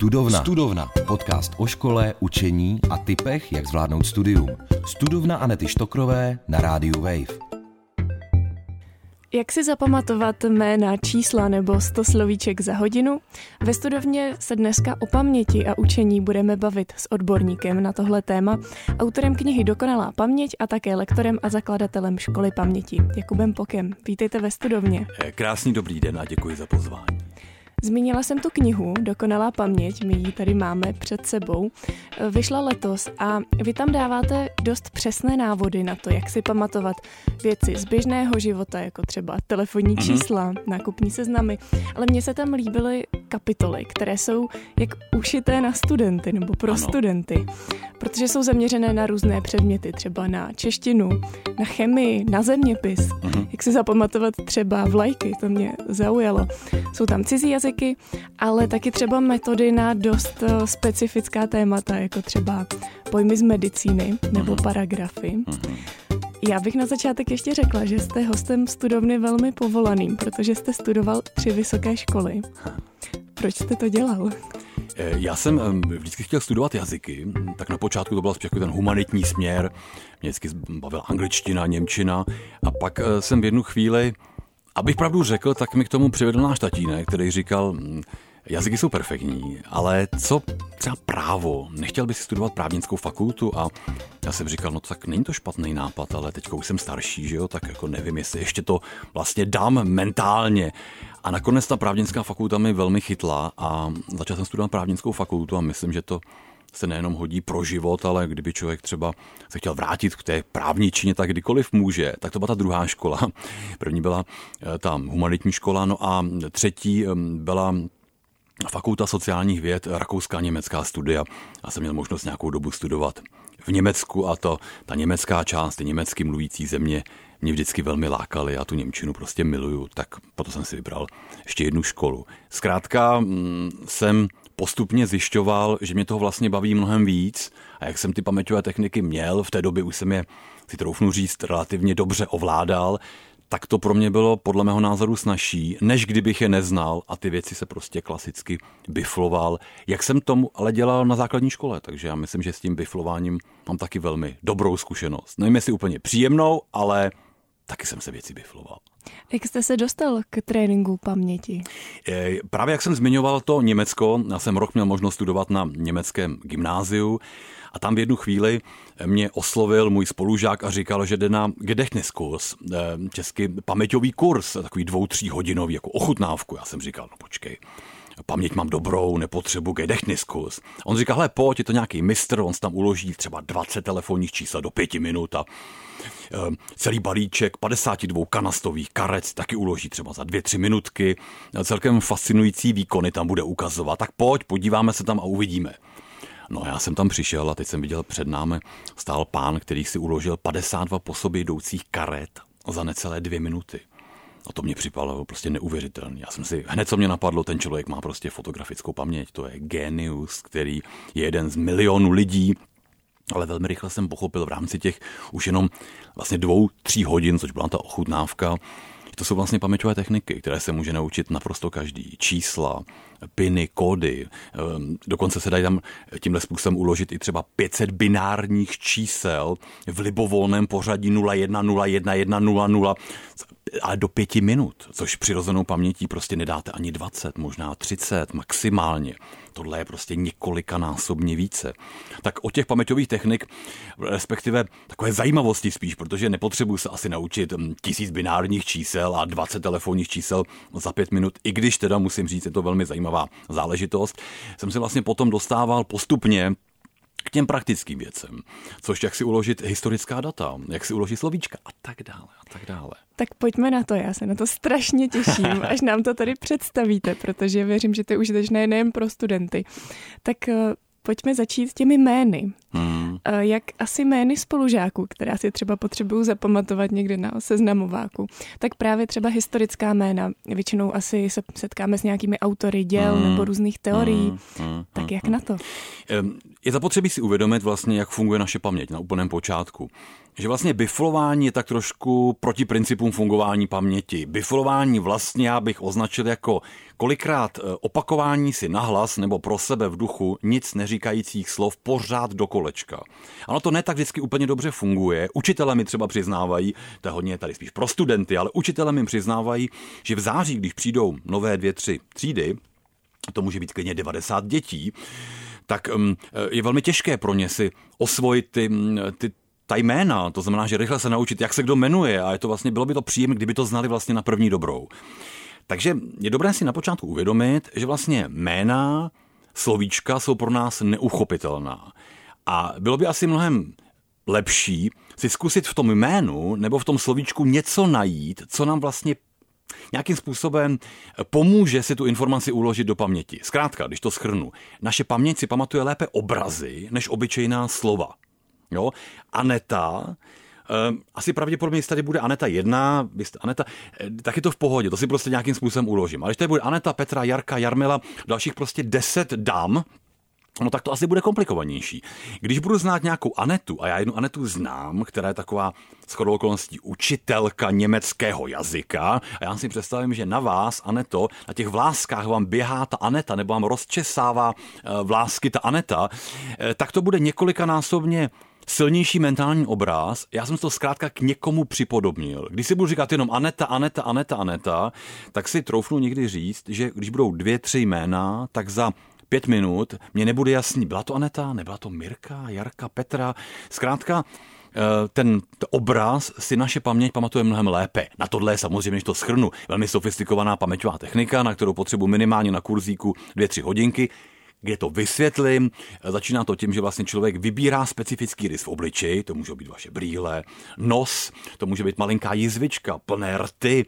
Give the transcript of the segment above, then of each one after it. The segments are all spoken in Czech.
Studovna. Studovna. Podcast o škole, učení a typech, jak zvládnout studium. Studovna Anety Štokrové na rádiu Wave. Jak si zapamatovat jména, čísla nebo 100 slovíček za hodinu? Ve studovně se dneska o paměti a učení budeme bavit s odborníkem na tohle téma, autorem knihy Dokonalá paměť a také lektorem a zakladatelem školy paměti, Jakubem Pokem. Vítejte ve studovně. Krásný dobrý den a děkuji za pozvání. Zmínila jsem tu knihu Dokonalá paměť, my ji tady máme před sebou. Vyšla letos a vy tam dáváte dost přesné návody na to, jak si pamatovat věci z běžného života, jako třeba telefonní mm-hmm. čísla, nákupní seznamy, ale mně se tam líbily kapitoly, které jsou jak ušité na studenty nebo pro ano. studenty, protože jsou zaměřené na různé předměty, třeba na češtinu, na chemii, na zeměpis, mm-hmm. jak si zapamatovat třeba vlajky, to mě zaujalo. Jsou tam cizí jazyky, jazyky, ale taky třeba metody na dost eh, specifická témata, jako třeba pojmy z medicíny nebo mhm. paragrafy. Mhm. Já bych na začátek ještě řekla, že jste hostem studovny velmi povolaným, protože jste studoval tři vysoké školy. Proč jste to dělal? Eh, já jsem vždycky chtěl studovat jazyky, tak na počátku to byl spíš ten humanitní směr, mě vždycky bavila angličtina, němčina a pak eh, jsem v jednu chvíli Abych pravdu řekl, tak mi k tomu přivedl náš tatínek, který říkal, hm, jazyky jsou perfektní, ale co třeba právo? Nechtěl by si studovat právnickou fakultu a já jsem říkal, no tak není to špatný nápad, ale teď už jsem starší, že jo, tak jako nevím, jestli ještě to vlastně dám mentálně. A nakonec ta právnická fakulta mi velmi chytla a začal jsem studovat právnickou fakultu a myslím, že to se nejenom hodí pro život, ale kdyby člověk třeba se chtěl vrátit k té právní čině, tak kdykoliv může. Tak to byla ta druhá škola. První byla eh, tam humanitní škola, no a třetí byla Fakulta sociálních věd, rakouská německá studia. Já jsem měl možnost nějakou dobu studovat v Německu a to, ta německá část, ty německy mluvící země mě vždycky velmi lákaly. Já tu Němčinu prostě miluju, tak proto jsem si vybral ještě jednu školu. Zkrátka mm, jsem postupně zjišťoval, že mě toho vlastně baví mnohem víc a jak jsem ty paměťové techniky měl, v té době už jsem je, si troufnu říct, relativně dobře ovládal, tak to pro mě bylo podle mého názoru snažší, než kdybych je neznal a ty věci se prostě klasicky bifloval, jak jsem tomu ale dělal na základní škole, takže já myslím, že s tím biflováním mám taky velmi dobrou zkušenost. Nevím, jestli úplně příjemnou, ale taky jsem se věci bifloval. Jak jste se dostal k tréninku paměti? E, právě jak jsem zmiňoval to Německo, já jsem rok měl možnost studovat na německém gymnáziu a tam v jednu chvíli mě oslovil můj spolužák a říkal, že jde na Gedächtniskurs, e, český paměťový kurz, takový dvou, tří hodinový, jako ochutnávku. Já jsem říkal, no počkej, paměť mám dobrou, nepotřebuji Gedächtniskurs. On říkal, hele, pojď, je to nějaký mistr, on tam uloží třeba 20 telefonních čísel do pěti minut a Ehm, celý balíček 52 kanastových karet taky uloží třeba za dvě, tři minutky. Celkem fascinující výkony tam bude ukazovat. Tak pojď, podíváme se tam a uvidíme. No já jsem tam přišel a teď jsem viděl před námi stál pán, který si uložil 52 po sobě jdoucích karet za necelé dvě minuty. A to mě připadalo prostě neuvěřitelné. Já jsem si, hned co mě napadlo, ten člověk má prostě fotografickou paměť, to je genius, který je jeden z milionů lidí, ale velmi rychle jsem pochopil v rámci těch už jenom vlastně dvou, tří hodin, což byla ta ochutnávka, to jsou vlastně paměťové techniky, které se může naučit naprosto každý. Čísla, piny, kódy. Ehm, dokonce se dají tam tímhle způsobem uložit i třeba 500 binárních čísel v libovolném pořadí 01, 01, 1, 00 ale do pěti minut, což přirozenou pamětí prostě nedáte ani 20, možná 30 maximálně. Tohle je prostě několikanásobně více. Tak o těch paměťových technik, respektive takové zajímavosti spíš, protože nepotřebuji se asi naučit hm, tisíc binárních čísel a 20 telefonních čísel za pět minut, i když teda musím říct, je to velmi zajímavá záležitost. Jsem se vlastně potom dostával postupně k těm praktickým věcem, což jak si uložit historická data, jak si uložit slovíčka a tak dále a tak dále. Tak pojďme na to, já se na to strašně těším, až nám to tady představíte, protože věřím, že to je užitečné nejen pro studenty. Tak eh, pojďme začít těmi jmény. Hmm. Eh, jak asi jmény spolužáků, která si třeba potřebuju zapamatovat někde na seznamováku, tak právě třeba historická jména. Většinou asi se setkáme s nějakými autory děl hmm. nebo různých teorií. Hmm. Hmm. Tak jak na to? Je zapotřebí si uvědomit vlastně, jak funguje naše paměť na úplném počátku. Že vlastně biflování je tak trošku proti principům fungování paměti. Biflování vlastně já bych označil jako kolikrát eh, opakování si nahlas nebo pro sebe v duchu nic neříkajících slov pořád do kolečka. Ano, to ne tak vždycky úplně dobře funguje. Učitelé mi třeba přiznávají, to je hodně tady spíš pro studenty, ale učitelé mi přiznávají, že v září, když přijdou nové dvě, tři třídy, to může být klidně 90 dětí, tak um, je velmi těžké pro ně si osvojit ty, mm, ty, ta jména, to znamená, že rychle se naučit, jak se kdo jmenuje a je to vlastně, bylo by to příjemné, kdyby to znali vlastně na první dobrou. Takže je dobré si na počátku uvědomit, že vlastně jména, slovíčka jsou pro nás neuchopitelná. A bylo by asi mnohem lepší si zkusit v tom jménu nebo v tom slovíčku něco najít, co nám vlastně nějakým způsobem pomůže si tu informaci uložit do paměti. Zkrátka, když to schrnu, naše paměť si pamatuje lépe obrazy než obyčejná slova. Jo? Aneta, Um, asi pravděpodobně, jestli tady bude Aneta jedna, Aneta, eh, tak je to v pohodě, to si prostě nějakým způsobem uložím. Ale když tady bude Aneta, Petra, Jarka, Jarmila, dalších prostě deset dám, No tak to asi bude komplikovanější. Když budu znát nějakou Anetu, a já jednu Anetu znám, která je taková shodou okolností učitelka německého jazyka, a já si představím, že na vás, Aneto, na těch vláskách vám běhá ta Aneta, nebo vám rozčesává eh, vlásky ta Aneta, eh, tak to bude několikanásobně silnější mentální obraz, já jsem to zkrátka k někomu připodobnil. Když si budu říkat jenom Aneta, Aneta, Aneta, Aneta, tak si troufnu někdy říct, že když budou dvě, tři jména, tak za pět minut mě nebude jasný, byla to Aneta, nebyla to Mirka, Jarka, Petra. Zkrátka, eh, ten obraz si naše paměť pamatuje mnohem lépe. Na tohle je samozřejmě, když to schrnu, velmi sofistikovaná paměťová technika, na kterou potřebuji minimálně na kurzíku dvě, tři hodinky kde to vysvětlím. Začíná to tím, že vlastně člověk vybírá specifický rys v obličeji, to může být vaše brýle, nos, to může být malinká jizvička, plné rty,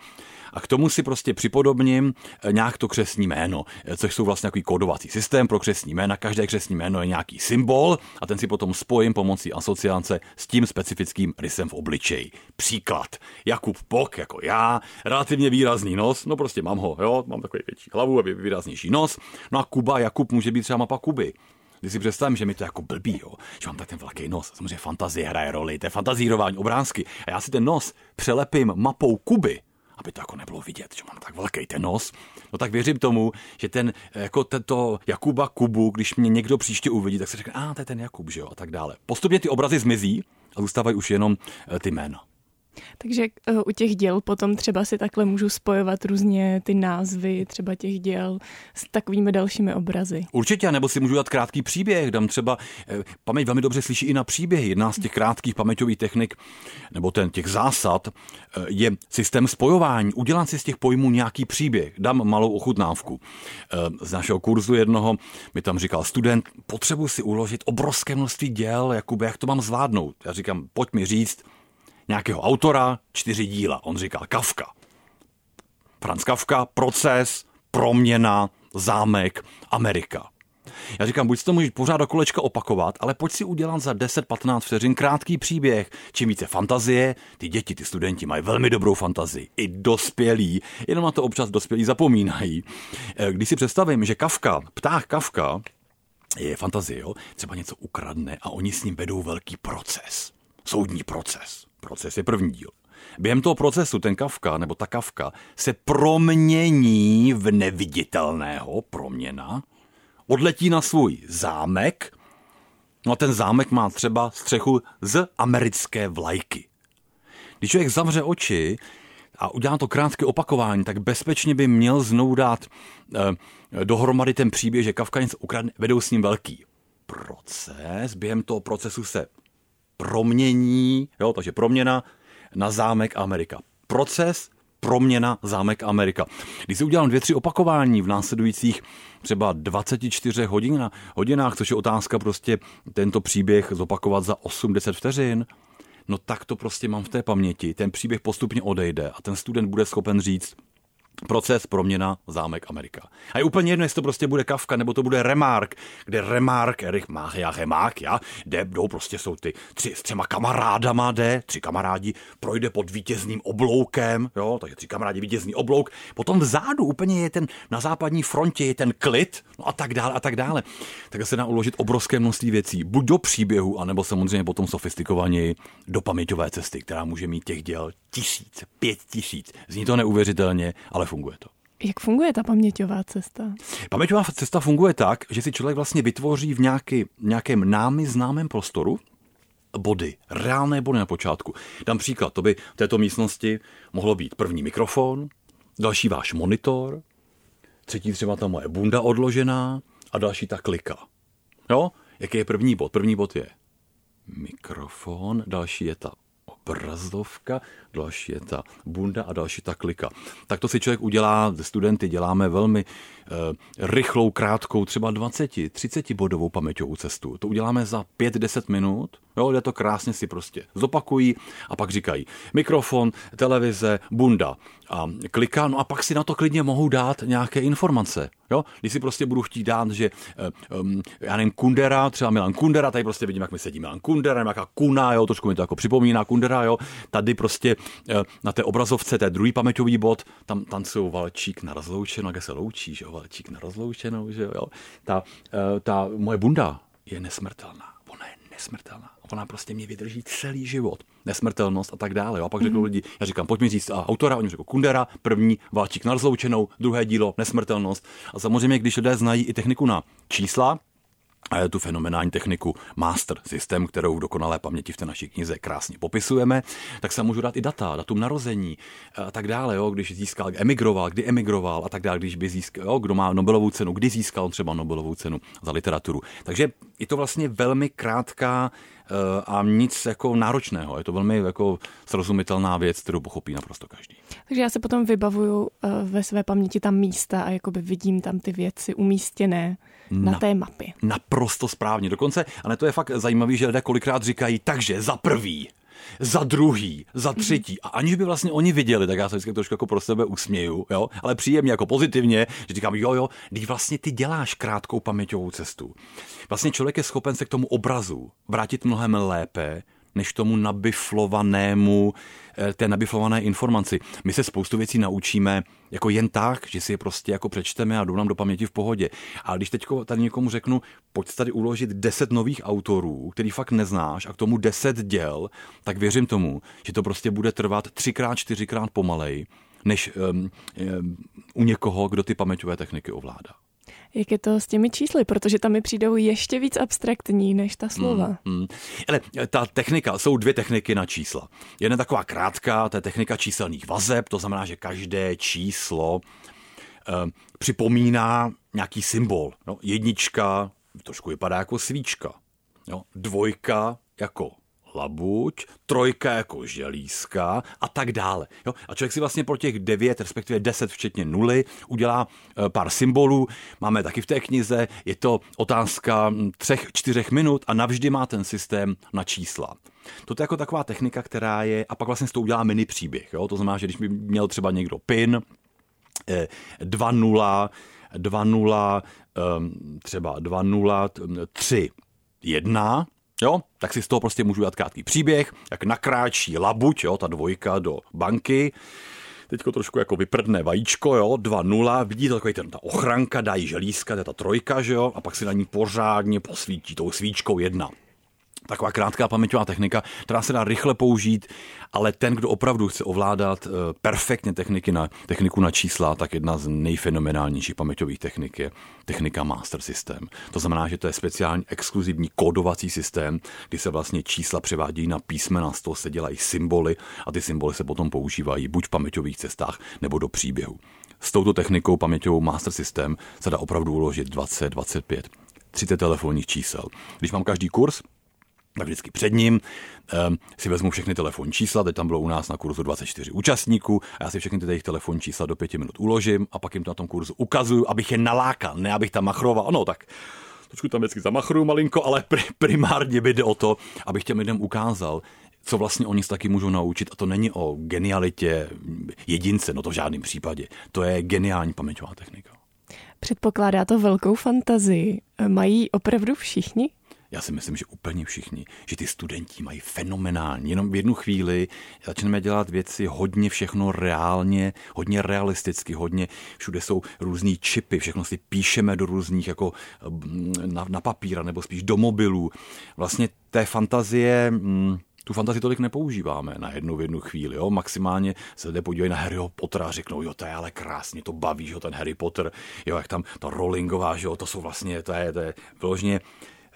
a k tomu si prostě připodobním eh, nějak to křesní jméno, eh, což jsou vlastně takový kódovací systém pro křesní jména. Každé křesní jméno je nějaký symbol a ten si potom spojím pomocí asociace s tím specifickým rysem v obličeji. Příklad. Jakub Pok, jako já, relativně výrazný nos, no prostě mám ho, jo, mám takový větší hlavu a výraznější nos. No a Kuba, Jakub může být třeba mapa Kuby. Když si představím, že mi to jako blbý, jo, že mám tak ten velký nos, samozřejmě fantazie hraje roli, to je fantazírování, obrázky. A já si ten nos přelepím mapou Kuby, aby to jako nebylo vidět, že mám tak velký ten nos, no tak věřím tomu, že ten, jako tento Jakuba Kubu, když mě někdo příště uvidí, tak se řekne, a ah, to je ten Jakub, že jo, a tak dále. Postupně ty obrazy zmizí a zůstávají už jenom eh, ty jména. Takže uh, u těch děl potom třeba si takhle můžu spojovat různě ty názvy třeba těch děl s takovými dalšími obrazy. Určitě, nebo si můžu dát krátký příběh, dám třeba, eh, paměť velmi dobře slyší i na příběhy. Jedna z těch krátkých paměťových technik, nebo ten těch zásad, eh, je systém spojování. Udělat si z těch pojmů nějaký příběh. Dám malou ochutnávku. Eh, z našeho kurzu jednoho mi tam říkal student, potřebuji si uložit obrovské množství děl, Jakube, jak to mám zvládnout. Já říkám, pojď mi říct, nějakého autora, čtyři díla. On říkal Kafka. Franz Kafka, proces, proměna, zámek, Amerika. Já říkám, buď si to můžeš pořád do kolečka opakovat, ale pojď si udělat za 10-15 vteřin krátký příběh. Čím více fantazie, ty děti, ty studenti mají velmi dobrou fantazii. I dospělí, jenom na to občas dospělí zapomínají. Eh, když si představím, že Kafka, pták Kafka, je fantazie, jo? třeba něco ukradne a oni s ním vedou velký proces. Soudní proces. Proces je první díl. Během toho procesu ten Kafka, nebo ta Kafka, se promění v neviditelného proměna, odletí na svůj zámek, no a ten zámek má třeba střechu z americké vlajky. Když člověk zavře oči a udělá to krátké opakování, tak bezpečně by měl znovu dát eh, dohromady ten příběh, že Kafka něco ukradne, vedou s ním velký proces. Během toho procesu se promění, jo, takže proměna na zámek Amerika. Proces proměna zámek Amerika. Když si udělám dvě, tři opakování v následujících třeba 24 hodin, hodinách, což je otázka prostě tento příběh zopakovat za 8-10 vteřin, no tak to prostě mám v té paměti. Ten příběh postupně odejde a ten student bude schopen říct, Proces, proměna, zámek, Amerika. A je úplně jedno, jestli to prostě bude Kafka, nebo to bude Remark, kde Remark, Erich Mach, já Remark, já, jde, jdou prostě jsou ty tři, s třema kamarádama jde, tři kamarádi, projde pod vítězným obloukem, jo, takže tři kamarádi vítězný oblouk, potom vzadu úplně je ten, na západní frontě je ten klid, no a tak dále a tak dále. Tak se dá uložit obrovské množství věcí, buď do příběhu, anebo samozřejmě potom sofistikovaně do paměťové cesty, která může mít těch děl tisíc, pět tisíc. Zní to neuvěřitelně, ale funguje to. Jak funguje ta paměťová cesta? Paměťová cesta funguje tak, že si člověk vlastně vytvoří v nějaký, nějakém námi známém prostoru body, reálné body na počátku. Dám příklad, to by v této místnosti mohlo být první mikrofon, další váš monitor, třetí třeba ta moje bunda odložená a další ta klika. Jo? Jaký je první bod? První bod je mikrofon, další je ta obrazovka, další je ta bunda a další ta klika. Tak to si člověk udělá, studenty děláme velmi rychlou, krátkou, třeba 20, 30 bodovou paměťovou cestu. To uděláme za 5-10 minut, jo, jde to krásně si prostě zopakují a pak říkají mikrofon, televize, bunda a kliká, no a pak si na to klidně mohou dát nějaké informace. Jo? Když si prostě budu chtít dát, že um, já nevím, Kundera, třeba Milan Kundera, tady prostě vidím, jak mi sedí Milan Kundera, nevím, jaká kuna, jo, trošku mi to jako připomíná Kundera, jo. Tady prostě uh, na té obrazovce, té druhý paměťový bod, tam tancují valčík na rozloučenou, jak se loučí, že jo, valčík na rozloučenou, že jo. Ta, uh, ta moje bunda je nesmrtelná. Ona je nesmrtelná. Ona prostě mě vydrží celý život. Nesmrtelnost a tak dále. Jo. A pak řekl mm. lidi, já říkám, pojď mi říct a autora, oni řekl Kundera, první, Valčík na rozloučenou, druhé dílo, nesmrtelnost. A samozřejmě, když lidé znají i techniku na čísla, tu fenomenální techniku master systém, kterou v dokonalé paměti v té naší knize krásně popisujeme, tak se můžu dát i data, datum narození a tak dále, jo, když získal, emigroval, kdy emigroval a tak dále, když by získal, jo, kdo má Nobelovou cenu, kdy získal třeba Nobelovou cenu za literaturu. Takže je to vlastně velmi krátká eh, a nic jako náročného. Je to velmi jako srozumitelná věc, kterou pochopí naprosto každý. Takže já se potom vybavuju eh, ve své paměti tam místa a jakoby vidím tam ty věci umístěné na, na té mapě. Naprosto správně. Dokonce, ale to je fakt zajímavé, že lidé kolikrát říkají, takže za prvý, za druhý, za mhm. třetí. A aniž by vlastně oni viděli, tak já se vždycky trošku jako pro sebe usměju, jo? ale příjemně, jako pozitivně, že říkám, jo, jo, když vlastně ty děláš krátkou paměťovou cestu. Vlastně člověk je schopen se k tomu obrazu vrátit mnohem lépe, než tomu nabiflovanému, eh, té nabiflované informaci. My se spoustu věcí naučíme jako jen tak, že si je prostě jako přečteme a jdou nám do paměti v pohodě. A když teď tady někomu řeknu, pojď tady uložit deset nových autorů, který fakt neznáš a k tomu deset děl, tak věřím tomu, že to prostě bude trvat třikrát, čtyřikrát pomalej, než um, um, u někoho, kdo ty paměťové techniky ovládá. Jak je to s těmi čísly? Protože tam mi přijdou ještě víc abstraktní než ta slova. Mm, mm. Ale ta technika, jsou dvě techniky na čísla. Jedna taková krátká, to je technika číselných vazeb, to znamená, že každé číslo eh, připomíná nějaký symbol. No, jednička trošku vypadá jako svíčka. No, dvojka jako labuť, trojka jako želízka a tak dále. Jo? A člověk si vlastně pro těch devět, respektive deset včetně nuly, udělá e, pár symbolů. Máme taky v té knize, je to otázka hm, třech, čtyřech minut a navždy má ten systém na čísla. To je jako taková technika, která je, a pak vlastně z toho udělá mini příběh. Jo? To znamená, že když by měl třeba někdo PIN, 2-0, 2-0, třeba 2-0, 3, 1, Jo, tak si z toho prostě můžu dát krátký příběh, jak nakráčí labuť, jo, ta dvojka do banky, teďko trošku jako vyprdne vajíčko, jo, 2-0, vidíte takový ten, ta ochranka, dají želízka, to je ta trojka, že jo, a pak si na ní pořádně posvítí tou svíčkou jedna taková krátká paměťová technika, která se dá rychle použít, ale ten, kdo opravdu chce ovládat eh, perfektně techniky na, techniku na čísla, tak jedna z nejfenomenálnějších paměťových technik je technika Master System. To znamená, že to je speciální exkluzivní kódovací systém, kdy se vlastně čísla převádějí na písmena, z toho se dělají symboly a ty symboly se potom používají buď v paměťových cestách nebo do příběhu. S touto technikou paměťovou Master System se dá opravdu uložit 20, 25, 30 telefonních čísel. Když mám každý kurz, tak vždycky před ním um, si vezmu všechny telefonní čísla, teď tam bylo u nás na kurzu 24 účastníků a já si všechny ty jejich telefonní čísla do pěti minut uložím a pak jim to na tom kurzu ukazuju, abych je nalákal, ne abych tam machroval. Ano, tak trošku tam vždycky zamachruju malinko, ale primárně by jde o to, abych těm lidem ukázal, co vlastně oni se taky můžou naučit. A to není o genialitě jedince, no to v žádném případě. To je geniální paměťová technika. Předpokládá to velkou fantazii. Mají opravdu všichni? Já si myslím, že úplně všichni, že ty studenti mají fenomenální. Jenom v jednu chvíli začneme dělat věci hodně všechno reálně, hodně realisticky, hodně všude jsou různý čipy, všechno si píšeme do různých jako mm, na, na papíra nebo spíš do mobilů. Vlastně té fantazie mm, tu fantazii tolik nepoužíváme na jednu v jednu chvíli. Jo? Maximálně se jde podívají na Harryho Pottera a řeknou, jo, to je ale krásně, to baví, že ten Harry Potter, jo, jak tam ta Rowlingová, že jo, to jsou vlastně, to je, to je vyloženě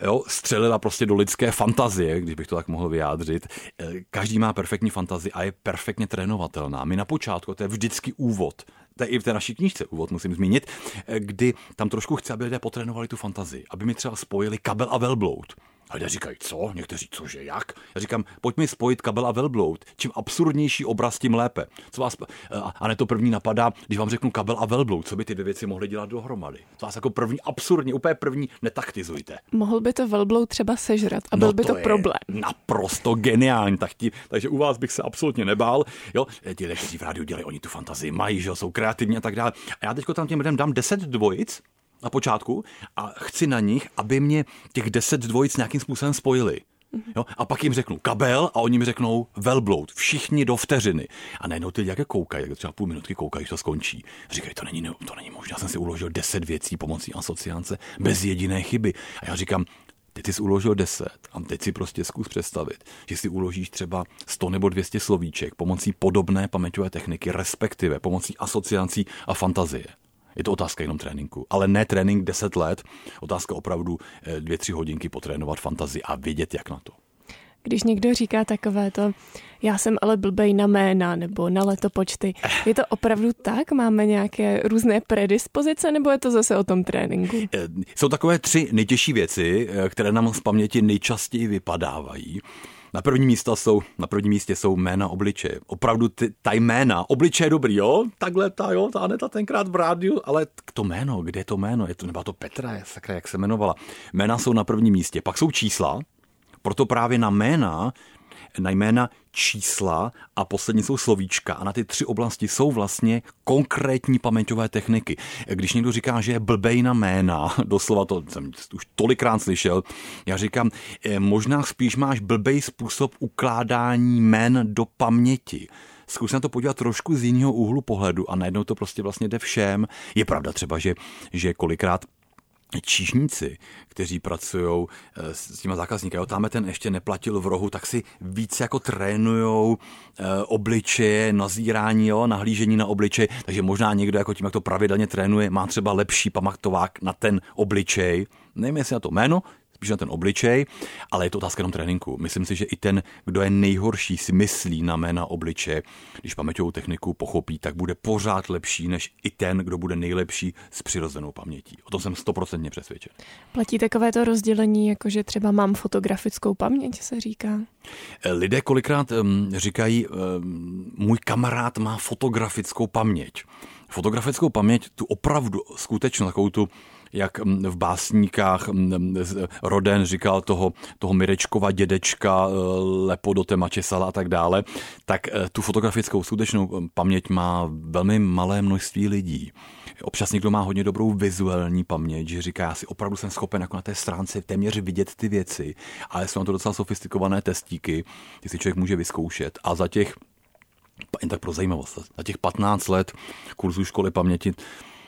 jo, střelila prostě do lidské fantazie, když bych to tak mohl vyjádřit. Eh, každý má perfektní fantazii a je perfektně trénovatelná. My na počátku, to je vždycky úvod, to je i v té naší knížce úvod, musím zmínit, eh, kdy tam trošku chci, aby lidé potrénovali tu fantazii, aby mi třeba spojili kabel a velbloud. A lidé říkají, co? Někteří, cože, jak? Já říkám, pojďme spojit kabel a velbloud. Čím absurdnější obraz, tím lépe. Co vás, a ne to první napadá, když vám řeknu kabel a velbloud, co by ty dvě věci mohly dělat dohromady? To vás jako první, absurdně, úplně první netaktizujte. Mohl by to velbloud třeba sežrat a byl no by to, to problém. Naprosto geniální, tak tí, takže u vás bych se absolutně nebál. Jo, ti lidé, kteří v rádiu dělají, oni tu fantazii mají, že jsou kreativní a tak dále. A já teďko tam těm lidem dám 10 dvojic, na počátku a chci na nich, aby mě těch deset dvojic nějakým způsobem spojili. Jo? A pak jim řeknu kabel a oni mi řeknou velbloud. Všichni do vteřiny. A najednou ty jak koukají, jak třeba půl minutky koukají, když to skončí. Říkají, to není, to není možné. Já jsem si uložil deset věcí pomocí asociance bez jediné chyby. A já říkám, Teď jsi uložil 10 a teď si prostě zkus představit, že si uložíš třeba 100 nebo 200 slovíček pomocí podobné paměťové techniky, respektive pomocí asociací a fantazie. Je to otázka jenom tréninku, ale ne trénink 10 let, otázka opravdu 2-3 eh, hodinky potrénovat fantazii a vědět, jak na to. Když někdo říká takové to, já jsem ale blbej na jména nebo na letopočty, je to opravdu tak? Máme nějaké různé predispozice nebo je to zase o tom tréninku? Eh, jsou takové tři nejtěžší věci, eh, které nám z paměti nejčastěji vypadávají. Na první místa jsou, na prvním místě jsou jména obličeje. Opravdu ty, ta jména, obličeje dobrý, jo? Takhle ta, jo, ta Aneta tenkrát v rádiu, ale to jméno, kde je to jméno? Je to, nebo to Petra, je, sakra, jak se jmenovala. Jména jsou na prvním místě, pak jsou čísla, proto právě na jména na jména čísla a poslední jsou slovíčka. A na ty tři oblasti jsou vlastně konkrétní paměťové techniky. Když někdo říká, že je blbej na jména, doslova to jsem už tolikrát slyšel, já říkám, eh, možná spíš máš blbej způsob ukládání jmén do paměti zkus na to podívat trošku z jiného úhlu pohledu a najednou to prostě vlastně jde všem. Je pravda třeba, že, že kolikrát číšníci, kteří pracují eh, s těma zákazníky. Jo, tamhle ten ještě neplatil v rohu, tak si více jako trénujou e, obličeje, nazírání, jo, nahlížení na obličej, takže možná někdo jako tím, jak to pravidelně trénuje, má třeba lepší pamatovák na ten obličej. Nevím, jestli na to jméno, spíš na ten obličej, ale je to otázka jenom tréninku. Myslím si, že i ten, kdo je nejhorší, si myslí na jména obličeje. Když paměťovou techniku pochopí, tak bude pořád lepší, než i ten, kdo bude nejlepší s přirozenou pamětí. O tom jsem stoprocentně přesvědčen. Platí takové to rozdělení, jako že třeba mám fotografickou paměť, se říká? Lidé kolikrát um, říkají, um, můj kamarád má fotografickou paměť. Fotografickou paměť, tu opravdu skutečnou takovou tu jak mm, v básníkách mm, mm, Roden říkal toho, toho Mirečkova dědečka, e, lepo do té mačesala a tak dále, tak e, tu fotografickou skutečnou paměť má velmi malé množství lidí. Občas někdo má hodně dobrou vizuální paměť, že říká, já si opravdu jsem schopen jako na té stránce téměř vidět ty věci, ale jsou na to docela sofistikované testíky, ty si člověk může vyzkoušet. A za těch jen tak pro zajímavost, za těch 15 let kurzu školy paměti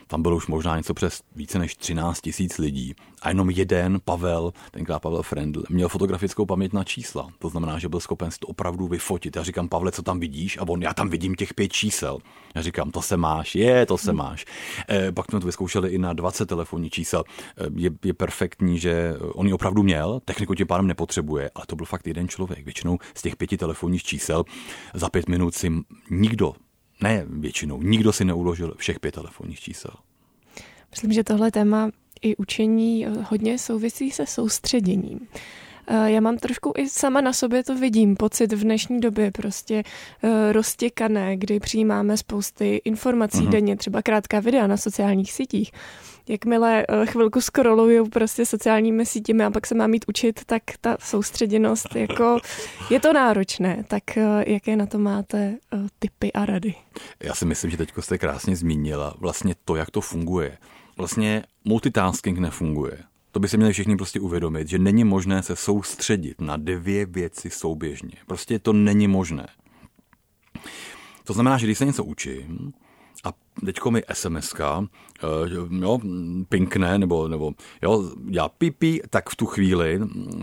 tam bylo už možná něco přes více než 13 tisíc lidí. A jenom jeden, Pavel, tenkrát Pavel Frendl, měl fotografickou paměť na čísla. To znamená, že byl schopen si to opravdu vyfotit. Já říkám, Pavle, co tam vidíš? A on, já tam vidím těch pět čísel. Já říkám, to se máš, je, to se máš. E, pak jsme to vyzkoušeli i na 20 telefonních čísel. E, je, je perfektní, že on ji opravdu měl, techniku tím pádem nepotřebuje, ale to byl fakt jeden člověk. Většinou z těch pěti telefonních čísel za pět minut si nikdo ne většinou, nikdo si neuložil všech pět telefonních čísel. Myslím, že tohle téma i učení hodně souvisí se soustředěním. Eh, já mám trošku i sama na sobě to vidím, pocit v dnešní době prostě eh, roztěkané, kdy přijímáme spousty informací uh-huh. denně, třeba krátká videa na sociálních sítích jakmile eh, chvilku scrolluju prostě sociálními sítěmi a pak se mám mít učit, tak ta soustředěnost, jako je to náročné. Tak eh, jaké na to máte eh, typy a rady? Já si myslím, že teď jste krásně zmínila vlastně to, jak to funguje. Vlastně multitasking nefunguje. To by se měli všichni prostě uvědomit, že není možné se soustředit na dvě věci souběžně. Prostě to není možné. To znamená, že když se něco učím, a teďko mi sms uh, jo, pinkne, nebo, nebo jo, já pipi, tak v tu chvíli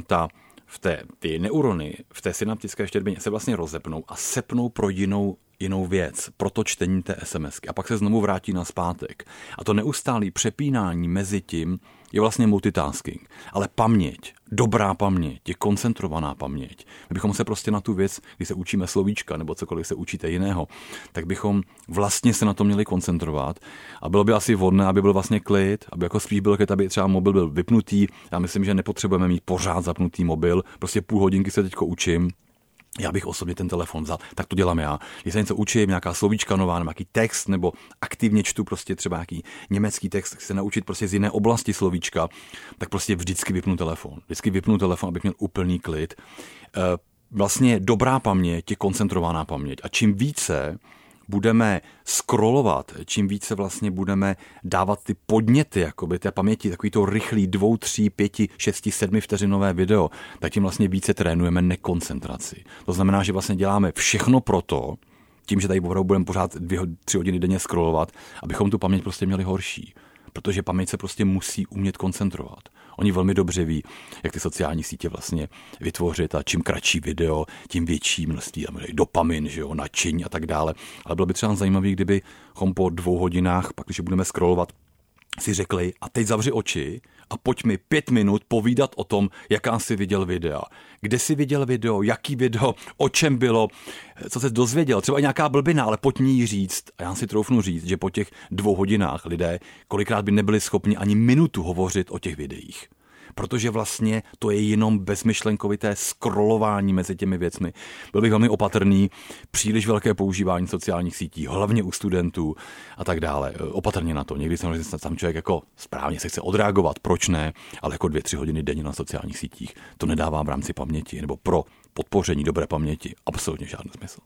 ta v té, ty neurony v té synaptické štěrbině se vlastně rozepnou a sepnou pro jinou jinou věc, pro to čtení té SMSky a pak se znovu vrátí na zpátek. A to neustálé přepínání mezi tím je vlastně multitasking. Ale paměť, dobrá paměť, je koncentrovaná paměť. Bychom se prostě na tu věc, když se učíme slovíčka nebo cokoliv se učíte jiného, tak bychom vlastně se na to měli koncentrovat a bylo by asi vhodné, aby byl vlastně klid, aby jako spíš byl klid, aby třeba mobil byl vypnutý. Já myslím, že nepotřebujeme mít pořád zapnutý mobil, prostě půl hodinky se teďko učím, já bych osobně ten telefon vzal. Tak to dělám já. Když se něco učím, nějaká slovíčka nová, nebo nějaký text, nebo aktivně čtu prostě třeba nějaký německý text, chci se naučit prostě z jiné oblasti slovíčka, tak prostě vždycky vypnu telefon. Vždycky vypnu telefon, abych měl úplný klid. Eh, vlastně dobrá paměť je koncentrovaná paměť. A čím více budeme scrollovat, čím více vlastně budeme dávat ty podněty, jakoby té paměti, takový to rychlý dvou, tří, pěti, šesti, sedmi vteřinové video, tak tím vlastně více trénujeme nekoncentraci. To znamená, že vlastně děláme všechno proto, tím, že tady budeme pořád dvě, tři hodiny denně scrollovat, abychom tu paměť prostě měli horší. Protože paměť se prostě musí umět koncentrovat. Oni velmi dobře ví, jak ty sociální sítě vlastně vytvořit a čím kratší video, tím větší množství dopamin, že jo, nadšení a tak dále. Ale bylo by třeba zajímavé, kdybychom po dvou hodinách, pak když budeme scrollovat, si řekli a teď zavři oči a pojď mi pět minut povídat o tom, jaká jsi viděl videa. Kde jsi viděl video, jaký video, o čem bylo, co se dozvěděl, třeba nějaká blbina, ale pojď mi říct. A já si troufnu říct, že po těch dvou hodinách lidé kolikrát by nebyli schopni ani minutu hovořit o těch videích protože vlastně to je jenom bezmyšlenkovité scrollování mezi těmi věcmi. Byl bych velmi opatrný, příliš velké používání sociálních sítí, hlavně u studentů a tak dále. Opatrně na to. Někdy samozřejmě tam člověk jako správně se chce odreagovat, proč ne, ale jako dvě, tři hodiny denně na sociálních sítích to nedává v rámci paměti nebo pro podpoření dobré paměti absolutně žádný smysl.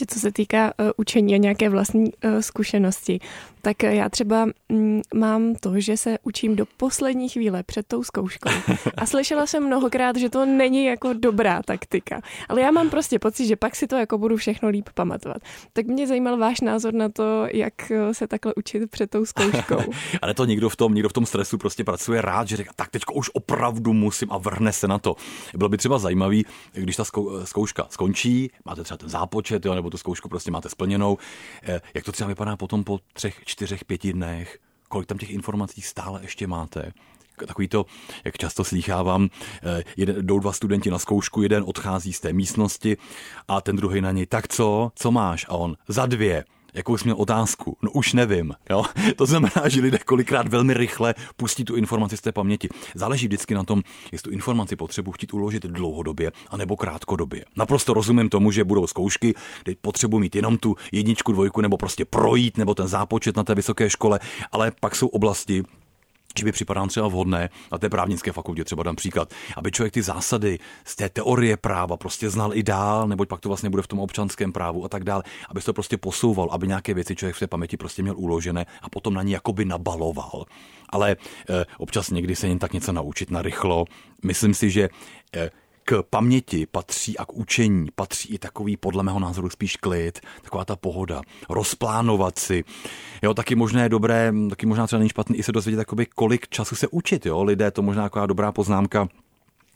Ještě co se týká uh, učení a nějaké vlastní uh, zkušenosti, tak uh, já třeba um, mám to, že se učím do poslední chvíle před tou zkouškou. A slyšela jsem mnohokrát, že to není jako dobrá taktika. Ale já mám prostě pocit, že pak si to jako budu všechno líp pamatovat. Tak mě zajímal váš názor na to, jak se takhle učit před tou zkouškou. Ale to někdo v tom, někdo v tom stresu prostě pracuje rád, že říká, tak teďko už opravdu musím a vrhne se na to. Bylo by třeba zajímavý, když ta zkouška skončí, máte třeba ten zápočet, jo, nebo tu zkoušku prostě máte splněnou. Eh, jak to třeba vypadá potom po třech, čtyřech, pěti dnech? Kolik tam těch informací stále ještě máte? takový to, jak často slýchávám, eh, jeden, jdou dva studenti na zkoušku, jeden odchází z té místnosti a ten druhý na něj, tak co, co máš? A on, za dvě jakou jsi měl otázku? No už nevím. Jo? To znamená, že lidé kolikrát velmi rychle pustí tu informaci z té paměti. Záleží vždycky na tom, jestli tu informaci potřebuji chtít uložit dlouhodobě anebo krátkodobě. Naprosto rozumím tomu, že budou zkoušky, kde potřebuji mít jenom tu jedničku, dvojku nebo prostě projít nebo ten zápočet na té vysoké škole, ale pak jsou oblasti, že by připadá třeba vhodné, na té právnické fakultě třeba dám příklad, aby člověk ty zásady z té teorie práva prostě znal i dál, neboť pak to vlastně bude v tom občanském právu a tak dále, aby se to prostě posouval, aby nějaké věci člověk v té paměti prostě měl uložené a potom na ní jakoby nabaloval. Ale e, občas někdy se jen tak něco naučit na rychlo. Myslím si, že e, k paměti patří a k učení patří i takový, podle mého názoru, spíš klid, taková ta pohoda, rozplánovat si. Jo, taky možná je dobré, taky možná třeba není špatný i se dozvědět, jakoby, kolik času se učit. Jo? Lidé, to možná taková dobrá poznámka,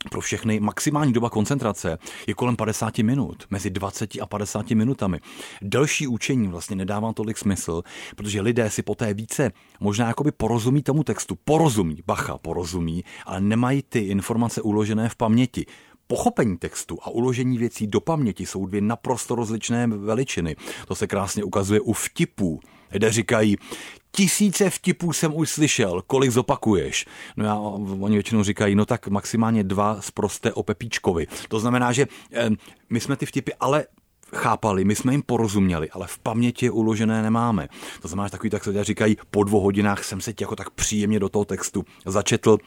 pro všechny maximální doba koncentrace je kolem 50 minut, mezi 20 a 50 minutami. Delší učení vlastně nedává tolik smysl, protože lidé si poté více možná jakoby porozumí tomu textu, porozumí, bacha, porozumí, ale nemají ty informace uložené v paměti. Pochopení textu a uložení věcí do paměti jsou dvě naprosto rozličné veličiny. To se krásně ukazuje u vtipů. Lidé říkají, tisíce vtipů jsem už slyšel, kolik zopakuješ? No já, oni většinou říkají, no tak maximálně dva z prosté o Pepíčkovi. To znamená, že my jsme ty vtipy ale chápali, my jsme jim porozuměli, ale v paměti je uložené nemáme. To znamená, že takový tak se říkají, po dvou hodinách jsem se jako tak příjemně do toho textu začetl,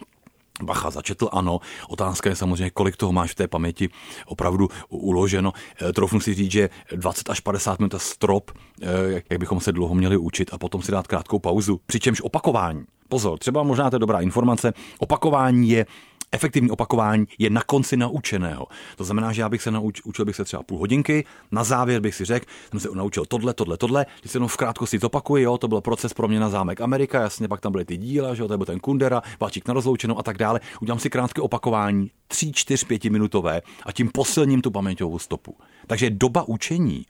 Bacha začetl, ano. Otázka je samozřejmě, kolik toho máš v té paměti opravdu uloženo. E, trofnu si říct, že 20 až 50 minut strop, e, jak bychom se dlouho měli učit a potom si dát krátkou pauzu. Přičemž opakování. Pozor, třeba možná to je dobrá informace. Opakování je efektivní opakování je na konci naučeného. To znamená, že já bych se naučil, učil bych se třeba půl hodinky, na závěr bych si řekl, jsem se naučil tohle, tohle, tohle, když se jenom v krátkosti zopakuji, jo, to byl proces pro mě na zámek Amerika, jasně, pak tam byly ty díla, že jo, to byl ten Kundera, Váčík na rozloučenou a tak dále. Udělám si krátké opakování, 3, 4, 5 minutové a tím posilním tu paměťovou stopu. Takže doba učení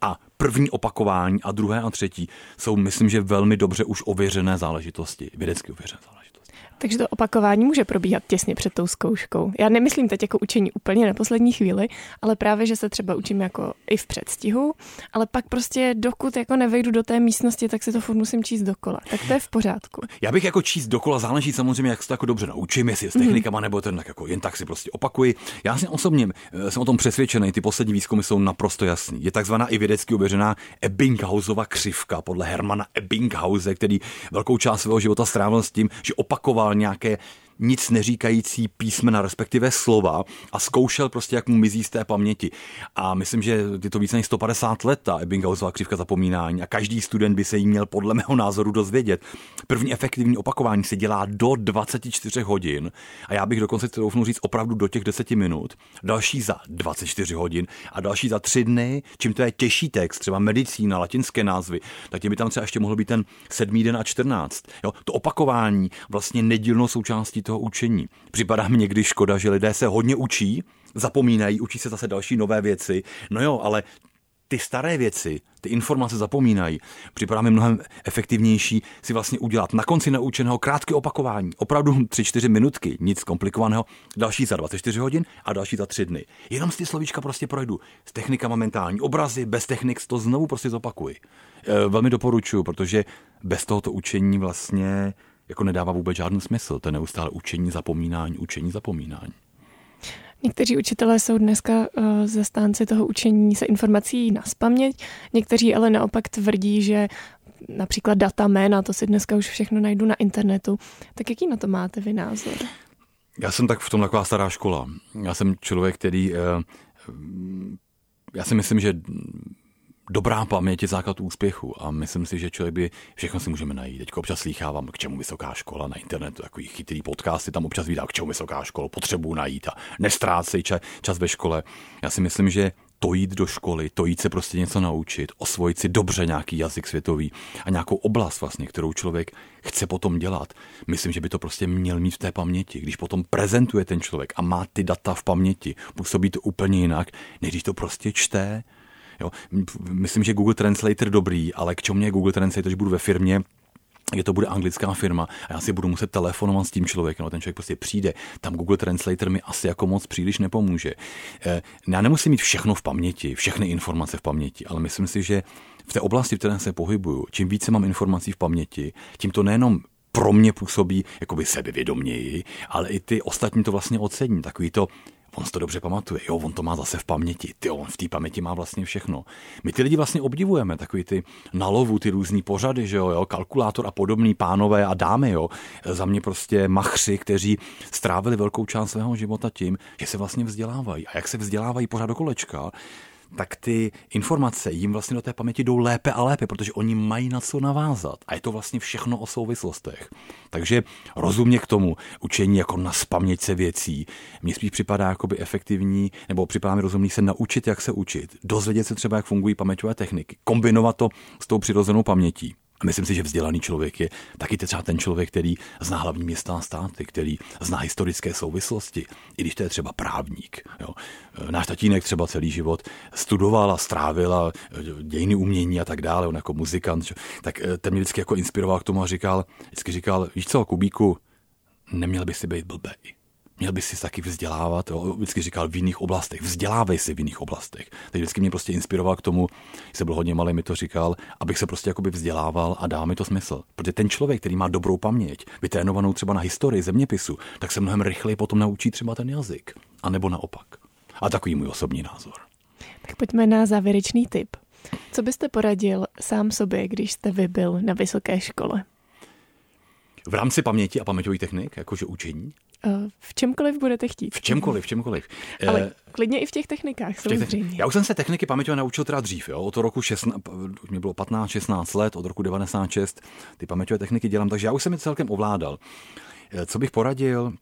a první opakování a druhé a třetí jsou, myslím, že velmi dobře už ověřené záležitosti, vědecky ověřené záležitosti. Takže to opakování může probíhat těsně před tou zkouškou. Já nemyslím teď jako učení úplně na poslední chvíli, ale právě, že se třeba učím jako i v předstihu, ale pak prostě dokud jako nevejdu do té místnosti, tak si to furt musím číst dokola. Tak to je v pořádku. Já bych jako číst dokola záleží samozřejmě, jak se to jako dobře naučím, jestli s mhm. technikama mm. nebo ten tak jako jen tak si prostě opakuji. Já si osobně eh, jsem o tom přesvědčený, ty poslední výzkumy jsou naprosto jasný. Je takzvaná i vědecky ověřená Ebbinghausova křivka podle Hermana Ebbinghause, který velkou část svého života strávil s tím, že opakoval nějaké nic neříkající písmena, respektive slova a zkoušel prostě, jak mu mizí z té paměti. A myslím, že je to více než 150 let ta Ebbinghausová křivka zapomínání a každý student by se jí měl podle mého názoru dozvědět. První efektivní opakování se dělá do 24 hodin a já bych dokonce to doufnu říct opravdu do těch 10 minut, další za 24 hodin a další za 3 dny, čím to je těžší text, třeba medicína, latinské názvy, tak tím by tam třeba ještě mohl být ten sedmý den a 14. Jo, to opakování vlastně nedílnou součástí toho učení. Připadá mi někdy škoda, že lidé se hodně učí, zapomínají, učí se zase další nové věci. No jo, ale ty staré věci, ty informace zapomínají. Připadá mi mnohem efektivnější si vlastně udělat na konci naučeného krátké opakování, opravdu 3-4 minutky, nic komplikovaného, další za 24 hodin a další za 3 dny. Jenom si ty slovíčka prostě projdu. S technikama mentální obrazy, bez technik to znovu prostě zopakuji. E, velmi doporučuji, protože bez tohoto učení vlastně jako nedává vůbec žádný smysl. To je neustále učení, zapomínání, učení, zapomínání. Někteří učitelé jsou dneska uh, zastánci toho učení se informací na spaměť, někteří ale naopak tvrdí, že například data jména, to si dneska už všechno najdu na internetu. Tak jaký na to máte vy názor? Já jsem tak v tom taková stará škola. Já jsem člověk, který... Uh, já si myslím, že dobrá paměť je základ úspěchu a myslím si, že člověk by všechno si můžeme najít. Teď občas slýchávám, k čemu vysoká škola na internetu, takový chytrý podcasty tam občas vydá, k čemu vysoká škola, potřebuji najít a nestrácej čas, čas ve škole. Já si myslím, že to jít do školy, to jít se prostě něco naučit, osvojit si dobře nějaký jazyk světový a nějakou oblast vlastně, kterou člověk chce potom dělat. Myslím, že by to prostě měl mít v té paměti. Když potom prezentuje ten člověk a má ty data v paměti, působí to úplně jinak, než když to prostě čte, Jo. Myslím, že Google Translator dobrý, ale k čemu mě Google Translator, že budu ve firmě, je to bude anglická firma a já si budu muset telefonovat s tím člověkem, no ten člověk prostě přijde. Tam Google Translator mi asi jako moc příliš nepomůže. Eh, já nemusím mít všechno v paměti, všechny informace v paměti, ale myslím si, že v té oblasti, v které se pohybuju, čím více mám informací v paměti, tím to nejenom pro mě působí jakoby sebevědoměji, ale i ty ostatní to vlastně ocení. Takový to on to dobře pamatuje, jo, on to má zase v paměti, ty, on v té paměti má vlastně všechno. My ty lidi vlastně obdivujeme, takový ty nalovu, ty různý pořady, že jo, jo, kalkulátor a podobný pánové a dámy, jo. Za mě prostě machři, kteří strávili velkou část svého života tím, že se vlastně vzdělávají. A jak se vzdělávají pořád do kolečka, tak ty informace jim vlastně do té paměti jdou lépe a lépe, protože oni mají na co navázat. A je to vlastně všechno o souvislostech. Takže rozumně k tomu učení jako na spaměť věcí. Mně spíš připadá jakoby efektivní, nebo připadá mi rozumný se naučit, jak se učit. Dozvědět se třeba, jak fungují paměťové techniky. Kombinovat to s tou přirozenou pamětí. Myslím si, že vzdělaný člověk je taky třeba ten člověk, který zná hlavní města a státy, který zná historické souvislosti, i když to je třeba právník. Jo. Náš tatínek třeba celý život studoval a strávil a dějiny umění a tak dále, on jako muzikant, tak eh, ten mě vždycky jako inspiroval k tomu a říkal, vždycky říkal, víš co, Kubíku, neměl by si být blbej. Měl by si taky vzdělávat, jo, vždycky říkal v jiných oblastech, vzdělávej se v jiných oblastech. Tak vždycky mě prostě inspiroval k tomu, když jsem byl hodně malý, mi to říkal, abych se prostě jakoby vzdělával a dá mi to smysl. Protože ten člověk, který má dobrou paměť, vytrénovanou třeba na historii, zeměpisu, tak se mnohem rychleji potom naučí třeba ten jazyk. A nebo naopak. A takový můj osobní názor. Tak pojďme na závěrečný tip. Co byste poradil sám sobě, když jste vy byl na vysoké škole? V rámci paměti a paměťových technik, jakože učení? Eh, v čemkoliv budete chtít. V čemkoliv, v čemkoliv. Ale uh, klidně i v těch technikách, v těch samozřejmě. Já už jsem se techniky paměťové naučil teda dřív, jo, od roku 16, mě bylo 15-16 let, od roku 96 ty paměťové techniky dělám, takže já už jsem je celkem ovládal. Eh, co bych poradil?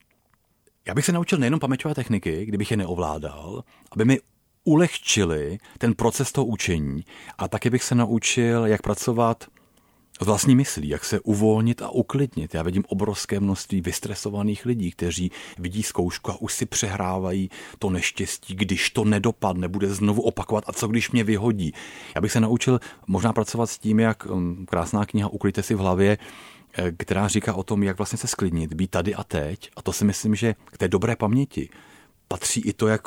Já bych se naučil nejenom paměťové techniky, kdybych je neovládal, aby mi ulehčili ten proces toho učení a taky bych se naučil, jak pracovat vlastní myslí, jak se uvolnit a uklidnit. Já vidím obrovské množství vystresovaných lidí, kteří vidí zkoušku a už si přehrávají to neštěstí, když to nedopadne, bude znovu opakovat a co když mě vyhodí. Já bych se naučil možná pracovat s tím, jak um, krásná kniha Uklidte si v hlavě, eh, která říká o tom, jak vlastně se sklidnit, být tady a teď. A to si myslím, že k té dobré paměti patří i to, jak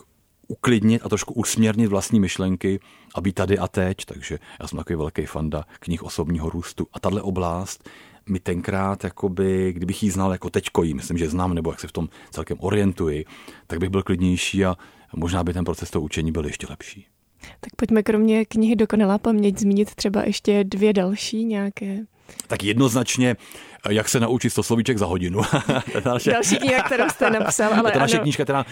uklidnit a trošku usměrnit vlastní myšlenky a být tady a teď. Takže já jsem takový velký fanda knih osobního růstu. A tahle oblast mi tenkrát, jakoby, kdybych ji znal jako teďko jí, myslím, že znám, nebo jak se v tom celkem orientuji, tak bych byl klidnější a možná by ten proces toho učení byl ještě lepší. Tak pojďme kromě knihy Dokonalá paměť zmínit třeba ještě dvě další nějaké. Tak jednoznačně jak se naučit 100 slovíček za hodinu. naše... Další kniha, kterou jste napsal, ale to naše knížka, která...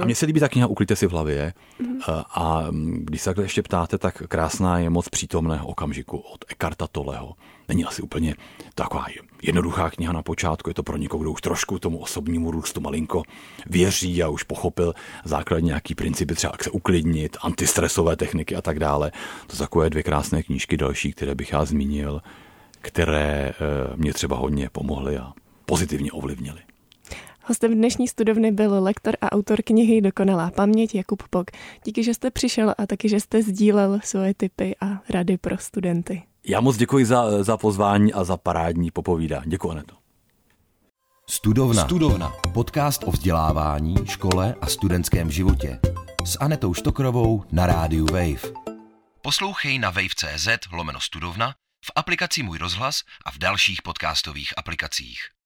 A mně se líbí ta kniha Uklidte si v hlavě. Mm-hmm. A když se takhle ještě ptáte, tak krásná je moc přítomného okamžiku od Ekarta Toleho. Není asi úplně taková jednoduchá kniha na počátku, je to pro někoho, kdo už trošku tomu osobnímu růstu malinko věří a už pochopil základní nějaký principy, třeba jak se uklidnit, antistresové techniky a tak dále. To jsou takové dvě krásné knížky další, které bych já zmínil které eh, mě třeba hodně pomohly a pozitivně ovlivnily. Hostem dnešní studovny byl lektor a autor knihy Dokonalá paměť Jakub Pok. Díky, že jste přišel a taky, že jste sdílel svoje tipy a rady pro studenty. Já moc děkuji za, za pozvání a za parádní popovídání. Děkuji, Aneto. Studovna. Studovna. Podcast o vzdělávání, škole a studentském životě. S Anetou Štokrovou na rádiu Wave. Poslouchej na wave.cz lomeno studovna v aplikaci Můj rozhlas a v dalších podcastových aplikacích.